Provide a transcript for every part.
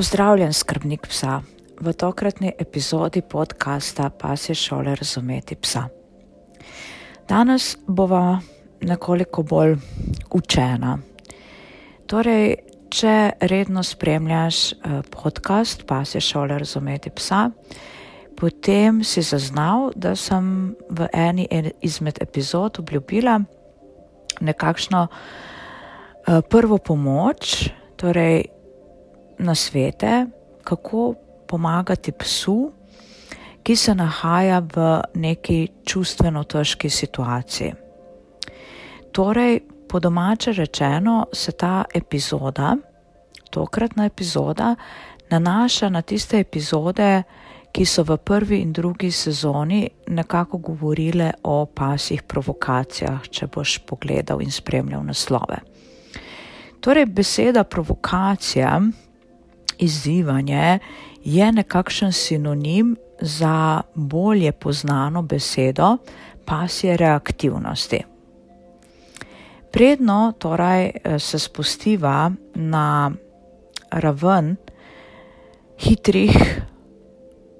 Pozdravljen, skrbnik psa. V tokratni epizodi podcasta Pas je šole razumeti psa. Danes bova nekoliko bolj učena. Torej, če redno spremljaš eh, podcast Pas je šole razumeti psa, potem si zaznal, da sem v eni izmed epizod obljubila nekakšno eh, prvo pomoč, torej na svete, kako pomagati psu, ki se nahaja v neki čustveno težki situaciji. Torej, po domače rečeno, se ta epizoda, tokratna epizoda, nanaša na tiste epizode, ki so v prvi in drugi sezoni nekako govorile o pasjih provokacijah, če boš pogledal in spremljal naslove. Torej, beseda provokacija izzivanje je nekakšen sinonim za bolje poznano besedo pasje reaktivnosti. Predno torej se spustiva na raven hitrih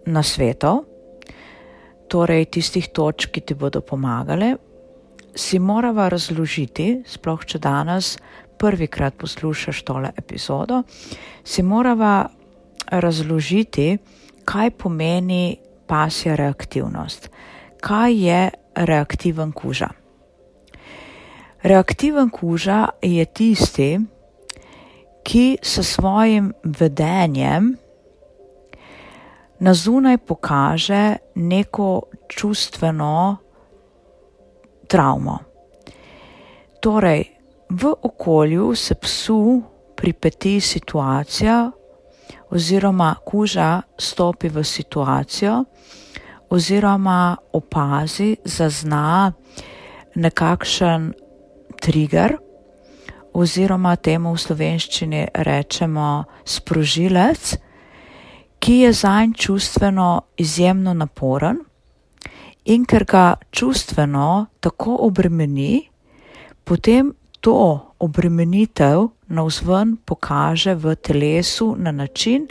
nasvetov, torej tistih točk, ki ti bodo pomagale, si morava razložiti, sploh če danes prvikrat poslušaš tole epizodo, si morava razložiti, kaj pomeni pasja reaktivnost, kaj je reaktiven kuža. Reaktiven kuža je tisti, ki s svojim vedenjem na zunaj pokaže neko čustveno travmo. Torej, v okolju se psu pripeti situacija, oziroma kuža stopi v situacijo, oziroma opazi, zazna nekakšen trigger, oziroma temu v slovenščini rečemo sprožilec, ki je zanj čustveno izjemno naporen. In ker ga čustveno tako obremeni, potem to obremenitev navzven pokaže v telesu na način,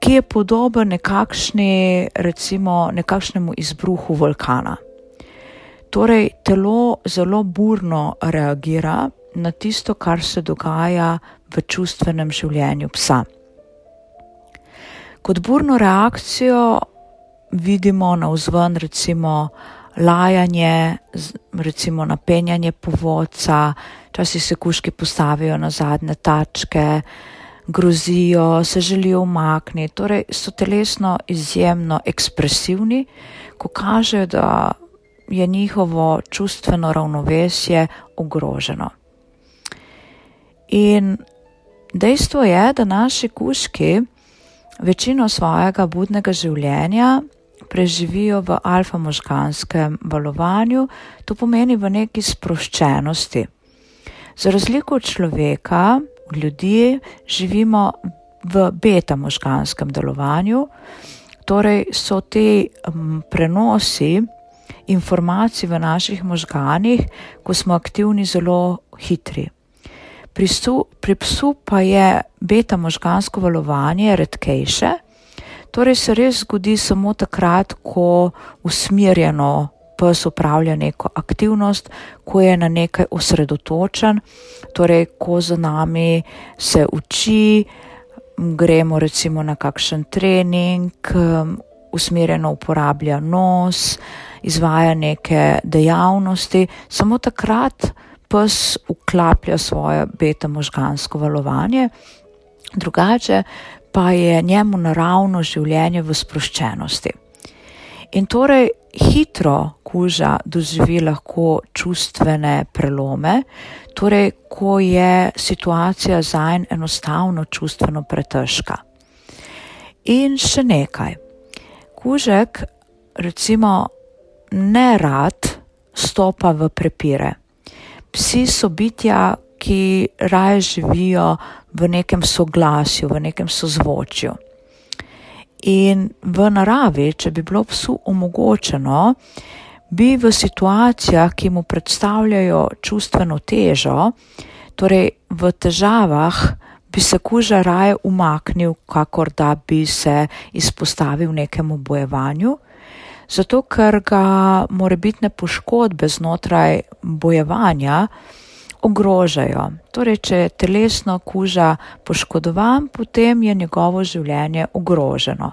ki je podoben nekakšni, recimo, nekakšnemu izbruhu vulkana. Torej, telo zelo burno reagira na tisto, kar se dogaja v čustvenem življenju psa. Kot burno reakcijo vidimo navzven, recimo, lajanje, recimo napenjanje povodca, včasih se kuški postavijo na zadnje tačke, grozijo, se želijo umakniti, torej so telesno izjemno ekspresivni, ko kažejo, da je njihovo čustveno ravnovesje ogroženo. In dejstvo je, da naši kuški večino svojega budnega življenja preživijo v alfa-možganskem valovanju, to pomeni v neki sproščenosti. Za razliko od človeka, ljudi, živimo v beta-možganskem delovanju, torej so ti prenosi informacij v naših možganih, ko smo aktivni, zelo hitri. Pri psu, pri psu pa je beta-možgansko valovanje redkejše. Torej se res zgodi samo takrat, ko usmerjeno pes upravlja neko aktivnost, ko je na nekaj osredotočen, torej ko za nami se uči, gremo recimo na kakšen trening, usmerjeno uporablja nos, izvaja neke dejavnosti, samo takrat pes uklaplja svoje beta možgansko valovanje. Drugače pa je njemu naravno življenje v sproščenosti. In torej hitro kuža doživi lahko čustvene prelome, torej ko je situacija zanj enostavno čustveno pretežka. In še nekaj. Kužek recimo ne rad stopa v prepire. Psi so bitja, ki raje živijo v nekem soglasju, v nekem sozvočju. In v naravi, če bi bilo psu omogočeno, bi v situacijah, ki mu predstavljajo čustveno težo, torej v težavah, bi se kuža raje umaknil, kakor da bi se izpostavil nekemu bojevanju, zato ker ga morebitne poškodbe znotraj bojevanja ogrožajo. Torej, če je telesno kuža poškodovan, potem je njegovo življenje ogroženo.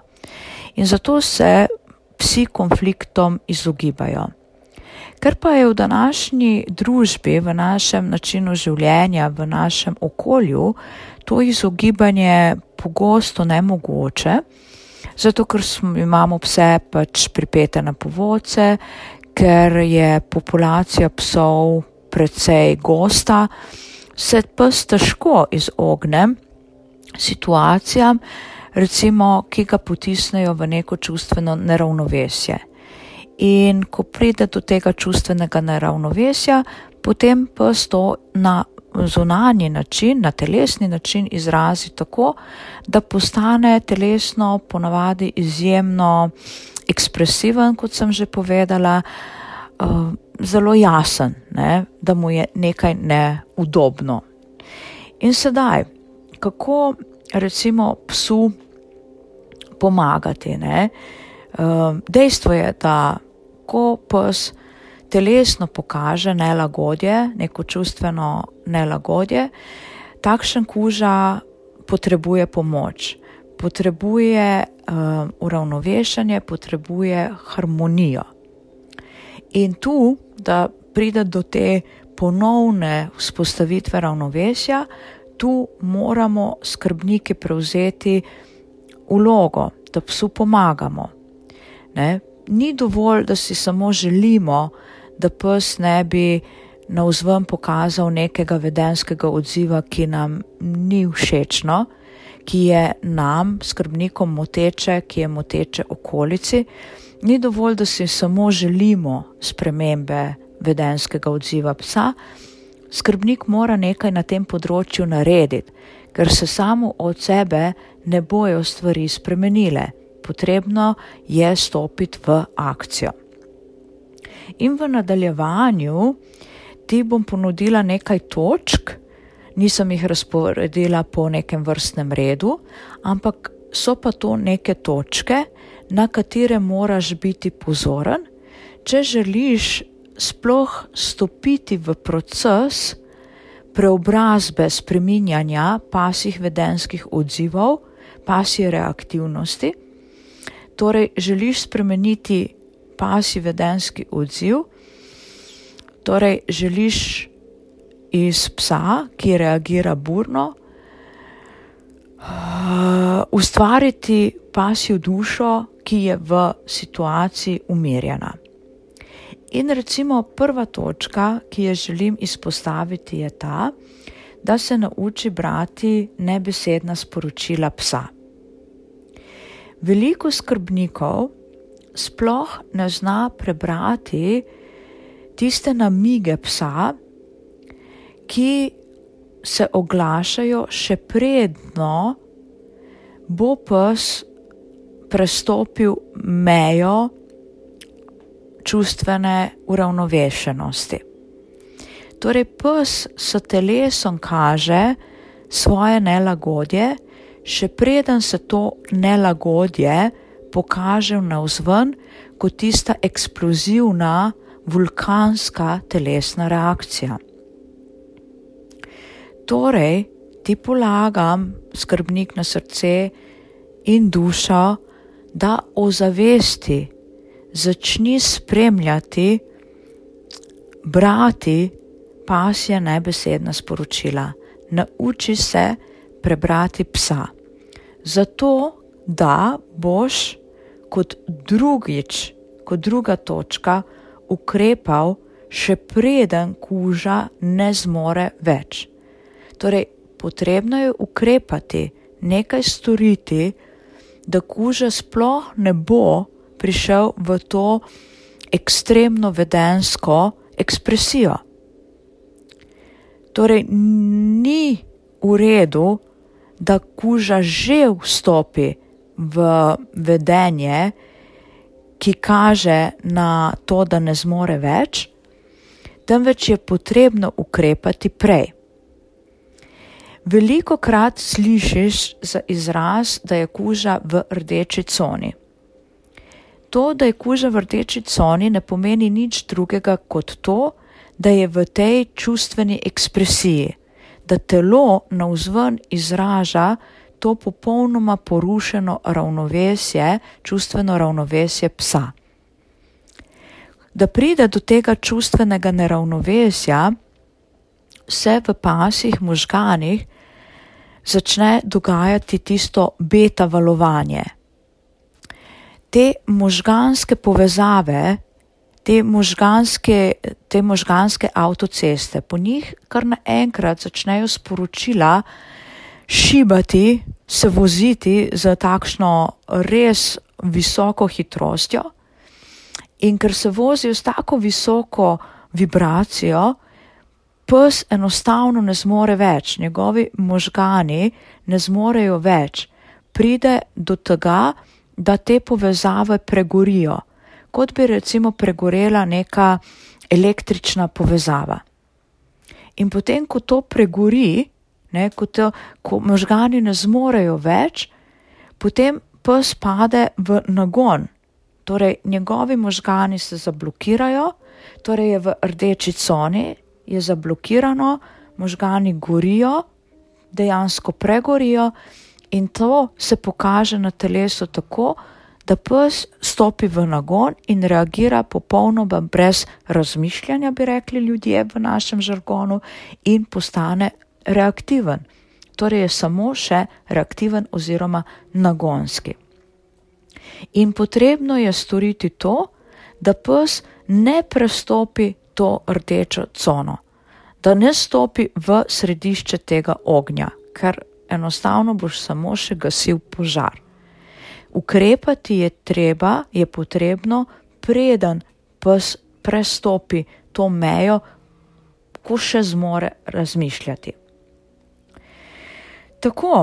In zato se psi konfliktom izogibajo. Ker pa je v današnji družbi, v našem načinu življenja, v našem okolju to izogibanje pogosto nemogoče, zato ker smo, imamo pse pač pripete na povodce, ker je populacija psov precej gosta, se pes težko izogne situacijam, recimo, ki ga potisnejo v neko čustveno neravnovesje. In ko pride do tega čustvenega neravnovesja, potem pes to na zunanji način, na telesni način izrazi tako, da postane telesno ponavadi izjemno ekspresiven, kot sem že povedala, uh, zelo jasen, ne, da mu je nekaj neudobno. In sedaj, kako recimo psu pomagati? Ne? Uh, dejstvo je, da ko pes telesno pokaže nelagodje, neko čustveno nelagodje, takšen kuža potrebuje pomoč, potrebuje uh, uravnovešanje, potrebuje harmonijo. In tu, da pride do te ponovne vzpostavitve ravnovesja, tu moramo skrbniki prevzeti ulogo, da psu pomagamo. Ne? Ni dovolj, da si samo želimo, da pes ne bi na vzven pokazal nekega vedenskega odziva, ki nam ni všečno, ki je nam, skrbnikom, moteče, ki je moteče okolici. Ni dovolj, da si samo želimo spremembe vedenskega odziva psa, skrbnik mora nekaj na tem področju narediti, ker se samo od sebe ne bojo stvari spremenile. Potrebno je stopiti v akcijo. In v nadaljevanju ti bom ponudila nekaj točk, nisem jih razporedila po nekem vrstnem redu, ampak so pa to neke točke, na katere moraš biti pozoren, če želiš sploh stopiti v proces preobrazbe, spreminjanja pasih vedenskih odzivov, pasje reaktivnosti. Torej, želiš spremeniti pasi vedenski odziv, torej želiš iz psa, ki reagira burno, ustvariti pasjo dušo, ki je v situaciji umirjena. In recimo prva točka, ki jo želim izpostaviti, je ta, da se nauči brati nebesedna sporočila psa. Veliko skrbnikov sploh ne zna prebrati tiste namige psa, ki se oglašajo še predno, bo pes prestopil mejo čustvene uravnovešenosti. Torej, pes s telesom kaže svoje nelagodje, še preden se to nelagodje pokaže na vzven kot tista eksplozivna vulkanska telesna reakcija. Torej, ti polagam skrbnik na srce in dušo, da ozavesti, začni spremljati, brati pasje nebesedna sporočila. Nauči se prebrati psa. Zato, da boš kot drugič, kot druga točka, ukrepal, še preden kuža ne zmore več. Torej, potrebno je ukrepati, nekaj storiti, da kuža sploh ne bo prišel v to ekstremno vedensko ekspresijo. Torej, ni v redu, da kuža že vstopi v vedenje, ki kaže na to, da ne zmore več, temveč je potrebno ukrepati prej. Veliko krat slišiš za izraz, da je kuža v rdeči coni. To, da je kuža v rdeči coni, ne pomeni nič drugega kot to, da je v tej čustveni ekspresiji, da telo navzven izraža to popolnoma porušeno ravnovesje, čustveno ravnovesje psa. Da pride do tega čustvenega neravnovesja, se v pasih možganih začne dogajati tisto beta valovanje. Te možganske povezave, te možganske, te možganske avtoceste, po njih kar naenkrat začnejo sporočila šibati, se voziti z takšno res visoko hitrostjo. In ker se vozijo s tako visoko vibracijo, pes enostavno ne zmore več, njegovi možgani ne zmorejo več, pride do tega, da te povezave pregorijo, kot bi recimo pregorela neka električna povezava. In potem, ko to pregori, ne, ko, to, ko možgani ne zmorejo več, potem pes pade v nagon, torej njegovi možgani se zablokirajo, torej je v rdeči coni je zablokirano, možgani gorijo, dejansko pregorijo in to se pokaže na telesu tako, da pes stopi v nagon in reagira popolnoma brez razmišljanja, bi rekli ljudje v našem žargonu, in postane reaktiven. Torej je samo še reaktiven oziroma nagonski. In potrebno je storiti to, da pes ne prestopi to rdečo cono, da ne stopi v središče tega ognja, ker enostavno boš samo še gasil požar. Ukrepati je treba, je potrebno, preden pes prestopi to mejo, ko še zmore razmišljati. Tako,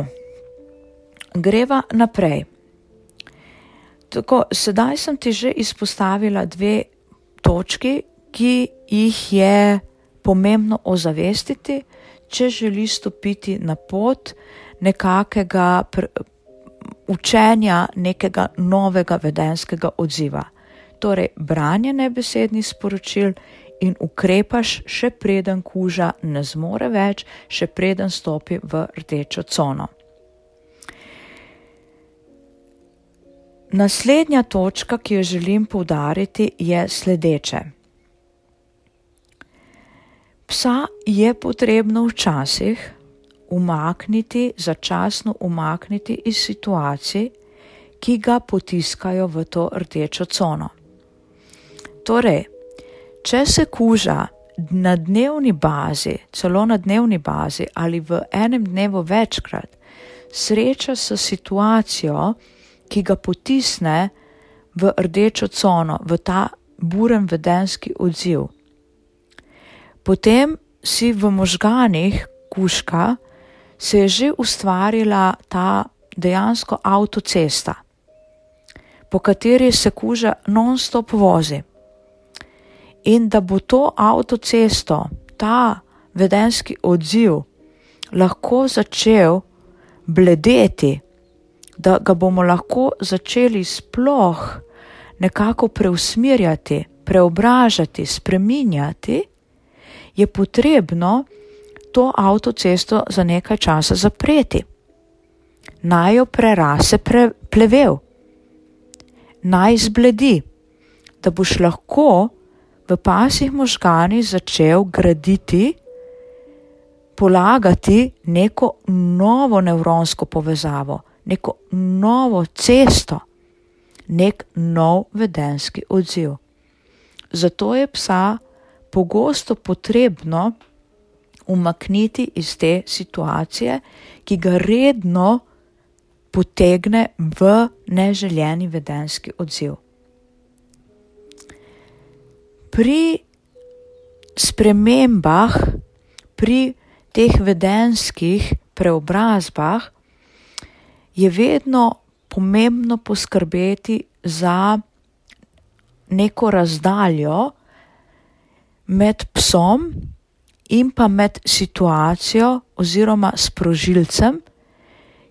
greva naprej. Tako, sedaj sem ti že izpostavila dve točki, ki jih je pomembno ozavestiti, če želi stopiti na pot nekakega učenja, nekega novega vedenskega odziva. Torej, branje nebesednih sporočil in ukrepaš, še preden kuža ne zmore več, še preden stopi v rdečo cono. Naslednja točka, ki jo želim poudariti, je sledeče. Psa je potrebno včasih umakniti, začasno umakniti iz situacij, ki ga potiskajo v to rdečo cono. Torej, če se kuža na dnevni bazi, celo na dnevni bazi ali v enem dnevu večkrat, sreča s situacijo, ki ga potisne v rdečo cono, v ta buren vedenski odziv potem si v možganih kuška se je že ustvarila ta dejansko avtocesta, po kateri se kuža non-stop vozi. In da bo to avtocesto, ta vedenski odziv lahko začel bledeti, da ga bomo lahko začeli sploh nekako preusmirjati, preobražati, spreminjati, je potrebno to avtocesto za nekaj časa zapreti. Naj jo prerase pre, plevel, naj zbledi, da boš lahko v pasih možgani začel graditi, polagati neko novo nevronsko povezavo, neko novo cesto, nek nov vedenski odziv. Zato je psa pogosto potrebno umakniti iz te situacije, ki ga redno potegne v neželjeni vedenski odziv. Pri spremembah, pri teh vedenskih preobrazbah je vedno pomembno poskrbeti za neko razdaljo, med psom in pa med situacijo oziroma sprožilcem,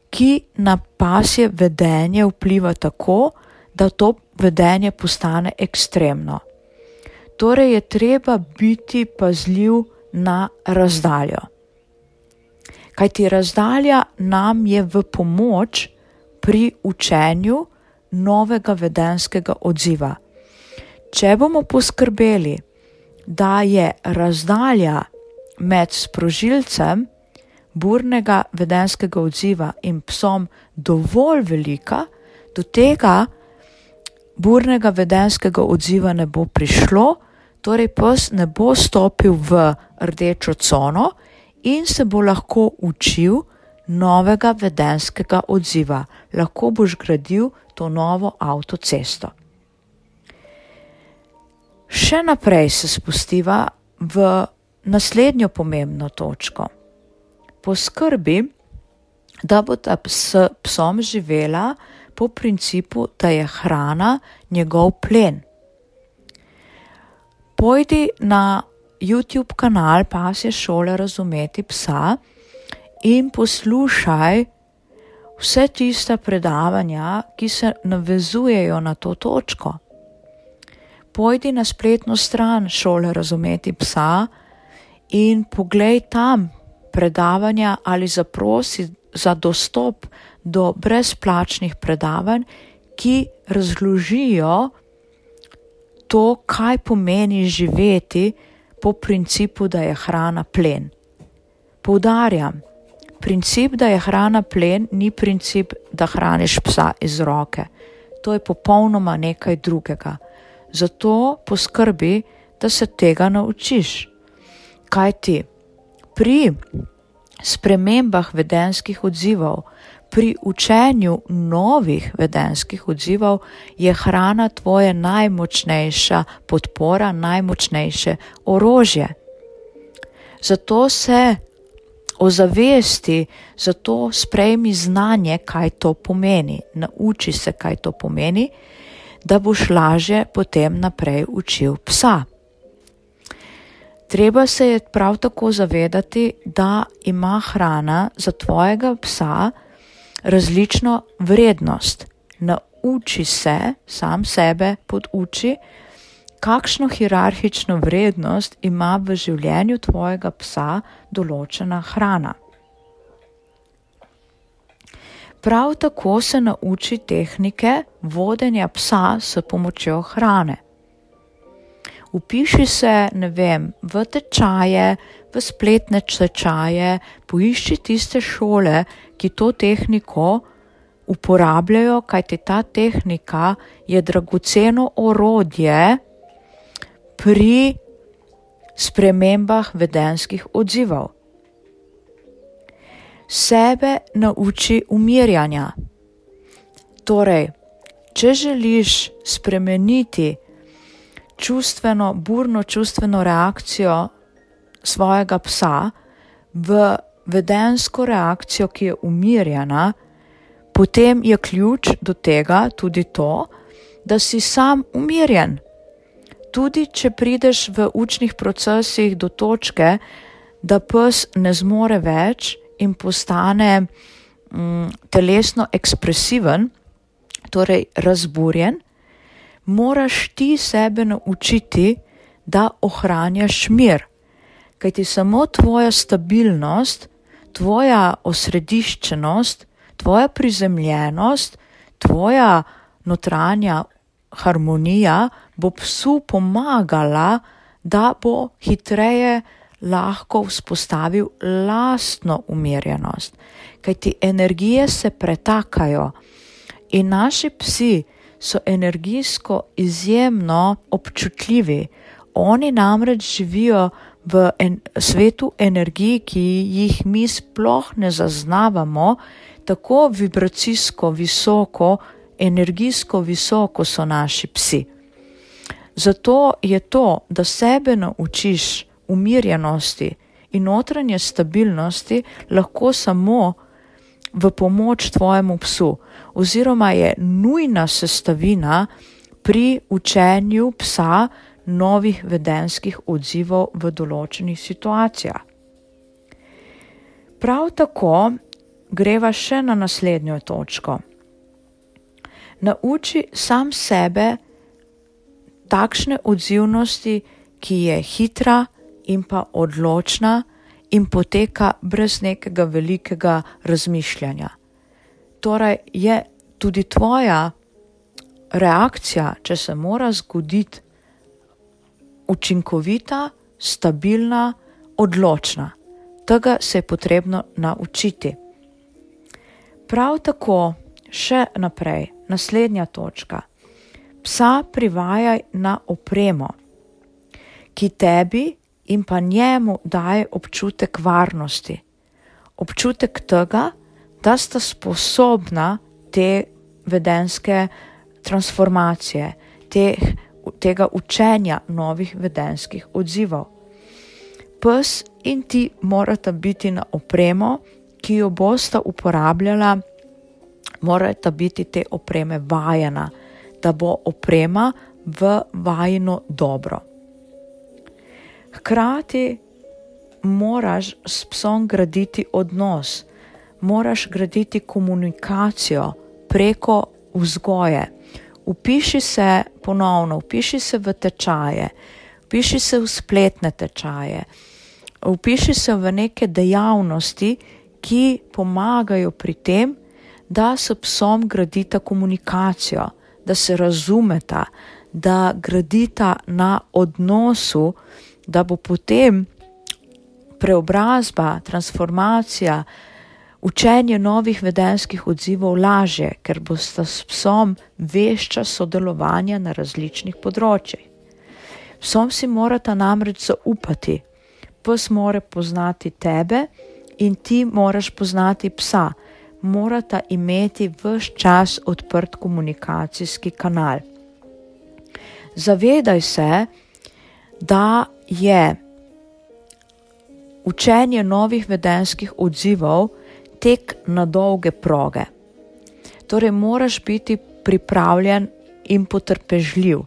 ki na pasje vedenje vpliva tako, da to vedenje postane ekstremno. Torej je treba biti pazljiv na razdaljo. Kaj ti razdalja nam je v pomoč pri učenju novega vedenskega odziva. Če bomo poskrbeli, da je razdalja med sprožilcem burnega vedenskega odziva in psom dovolj velika, do tega burnega vedenskega odziva ne bo prišlo, torej pes ne bo stopil v rdečo cono in se bo lahko učil novega vedenskega odziva. Lahko boš gradil to novo avtocesto. Še naprej se spustiva v naslednjo pomembno točko. Poskrbi, da bo ta s psom živela po principu, da je hrana njegov plen. Pojdi na YouTube kanal Pasje šole razumeti psa in poslušaj vse tiste predavanja, ki se navezujejo na to točko. Pojdi na spletno stran šole razumeti psa in poglej tam predavanja ali zaprosi za dostop do brezplačnih predavanj, ki razložijo to, kaj pomeni živeti po principu, da je hrana plen. Poudarjam, princip, da je hrana plen, ni princip, da hraniš psa iz roke. To je popolnoma nekaj drugega. Zato poskrbi, da se tega naučiš. Kaj ti? Pri spremembah vedenskih odzivov, pri učenju novih vedenskih odzivov je hrana tvoja najmočnejša podpora, najmočnejše orožje. Zato se ozavesti, zato sprejmi znanje, kaj to pomeni, nauči se, kaj to pomeni, da boš lažje potem naprej učil psa. Treba se je prav tako zavedati, da ima hrana za tvojega psa različno vrednost. Nauči se, sam sebe poduči, kakšno hierarhično vrednost ima v življenju tvojega psa določena hrana. Prav tako se nauči tehnike vodenja psa s pomočjo hrane. Upiši se, ne vem, v tečaje, v spletne tečaje, poišči tiste šole, ki to tehniko uporabljajo, kajti ta tehnika je dragoceno orodje pri spremembah vedenskih odzivov. Sebe nauči umirjanja. Torej, če želiš spremeniti čustveno, burno čustveno reakcijo svojega psa v vedensko reakcijo, ki je umirjena, potem je ključ do tega tudi to, da si sam umirjen. Tudi če prideš v učnih procesih do točke, da pes ne zmore več in postane mm, telesno ekspresiven, torej razburjen, moraš ti sebe naučiti, da ohranjaš mir. Kajti samo tvoja stabilnost, tvoja osrediščenost, tvoja prizemljenost, tvoja notranja harmonija bo psu pomagala, da bo hitreje lahko vzpostavil lastno umirjenost. Kajti energije se pretakajo in naši psi so energijsko izjemno občutljivi. Oni namreč živijo v en, svetu energij, ki jih mi sploh ne zaznavamo, tako vibracijsko visoko, energijsko visoko so naši psi. Zato je to, da sebe naučiš umirjenosti in notranje stabilnosti, lahko samo v pomoč tvojemu psu, oziroma je nujna sestavina pri učenju psa novih vedenskih odzivov v določenih situacijah. Prav tako greva še na naslednjo točko. Nauči sam sebe takšne odzivnosti, ki je hitra in pa odločna in poteka brez nekega velikega razmišljanja. Torej je tudi tvoja reakcija, če se mora zgoditi, učinkovita, stabilna, odločna. Tega se je potrebno naučiti. Prav tako, še naprej, naslednja točka. Psa privajaj na opremo, ki tebi in pa njemu daje občutek varnosti, občutek tega, da sta sposobna te vedenske transformacije, te, tega učenja novih vedenskih odzivov. Pes in ti morata biti na opremo, ki jo bosta uporabljala, morata biti te opreme vajena, da bo oprema v vajno dobro. Hkrati moraš s psom graditi odnos, moraš graditi komunikacijo preko vzgoje. Upiši se ponovno, upiši se v tečaje, upiši se v spletne tečaje, upiši se v neke dejavnosti, ki pomagajo pri tem, da s psom gradita komunikacijo, da se razumeta, da gradita na odnosu, da bo potem preobrazba, transformacija, učenje novih vedenskih odzivov lažje, ker boste s psom vešča sodelovanja na različnih področjih. Psom si morata namreč zaupati, pes mora poznati tebe in ti moraš poznati psa, morata imeti vse čas odprt komunikacijski kanal. Zavedaj se, da je učenje novih vedenskih odzivov tek na dolge proge. Torej, moraš biti pripravljen in potrpežljiv,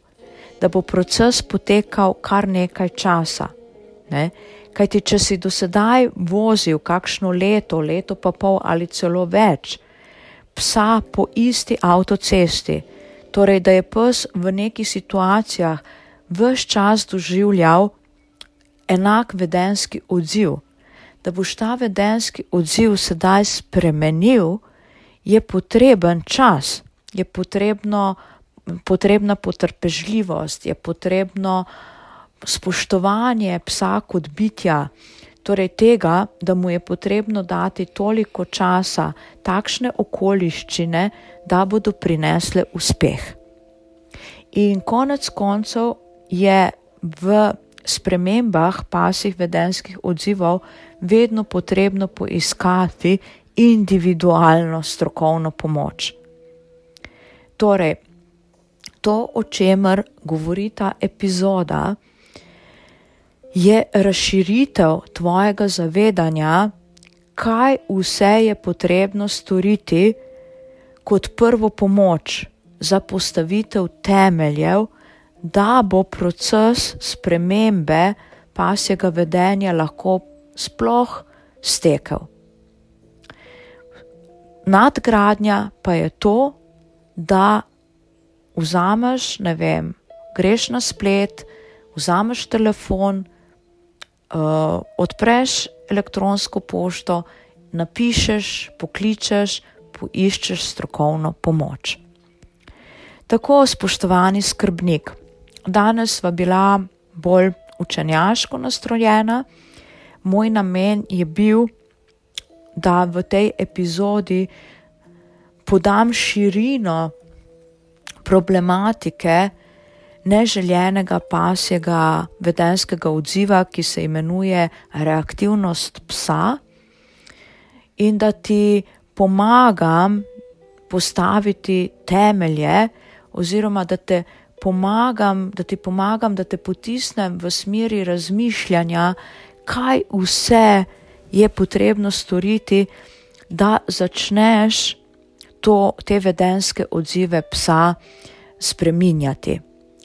da bo proces potekal kar nekaj časa. Ne? Kajti, če si do sedaj vozil kakšno leto, leto pa pol ali celo več, psa po isti avtocesti, torej da je pes v nekih situacijah vse čas doživljal enak vedenski odziv. Da boš ta vedenski odziv sedaj spremenil, je potreben čas, je potrebno, potrebna potrpežljivost, je potrebno spoštovanje psa kot bitja, torej tega, da mu je potrebno dati toliko časa, takšne okoliščine, da bodo prinesle uspeh. In konec koncev je v spremembah pasih vedenskih odzivov vedno potrebno poiskati individualno strokovno pomoč. Torej, to, o čemer govori ta epizoda, je razširitev tvojega zavedanja, kaj vse je potrebno storiti kot prvo pomoč za postavitev temeljev, da bo proces spremembe pasjega vedenja lahko sploh stekel. Nadgradnja pa je to, da vzameš, ne vem, greš na splet, vzameš telefon, uh, odpreš elektronsko pošto, napišeš, pokličeš, poiščeš strokovno pomoč. Tako, spoštovani skrbnik, danes sva bila bolj učenjaško nastrojena. Moj namen je bil, da v tej epizodi podam širino problematike neželjenega pasjega vedenskega odziva, ki se imenuje reaktivnost psa, in da ti pomagam postaviti temelje, oziroma da te pomagam, da ti pomagam, da te potisnem v smeri razmišljanja, kaj vse je potrebno storiti, da začneš to, te vedenske odzive psa spreminjati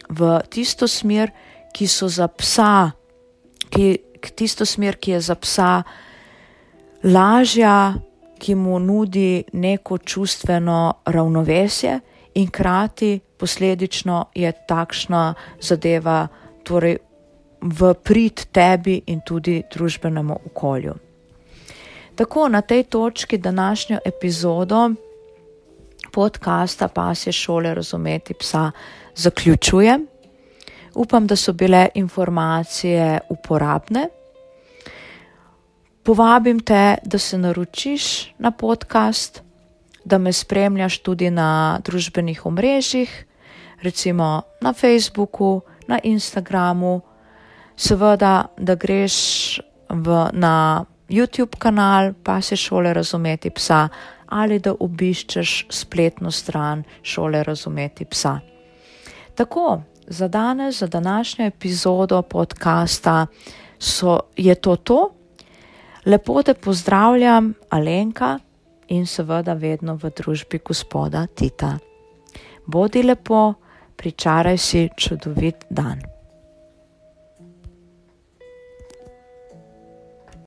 v tisto smer, ki so za psa, ki, tisto smer, ki je za psa lažja, ki mu nudi neko čustveno ravnovesje in krati posledično je takšna zadeva torej v prid tebi in tudi družbenemu okolju. Tako na tej točki današnjo epizodo podcasta Pasje šole razumeti psa zaključujem. Upam, da so bile informacije uporabne. Povabim te, da se naročiš na podcast, da me spremljaš tudi na družbenih omrežjih, recimo na Facebooku, na Instagramu, seveda, da greš v, na YouTube kanal, pa se šole razumeti psa, ali da obiščeš spletno stran šole razumeti psa. Tako, za danes, za današnjo epizodo podcasta so, je to to. Lepo te pozdravljam, Alenka in seveda vedno v družbi gospoda Tita. Bodi lepo, pričaraj si čudovit dan.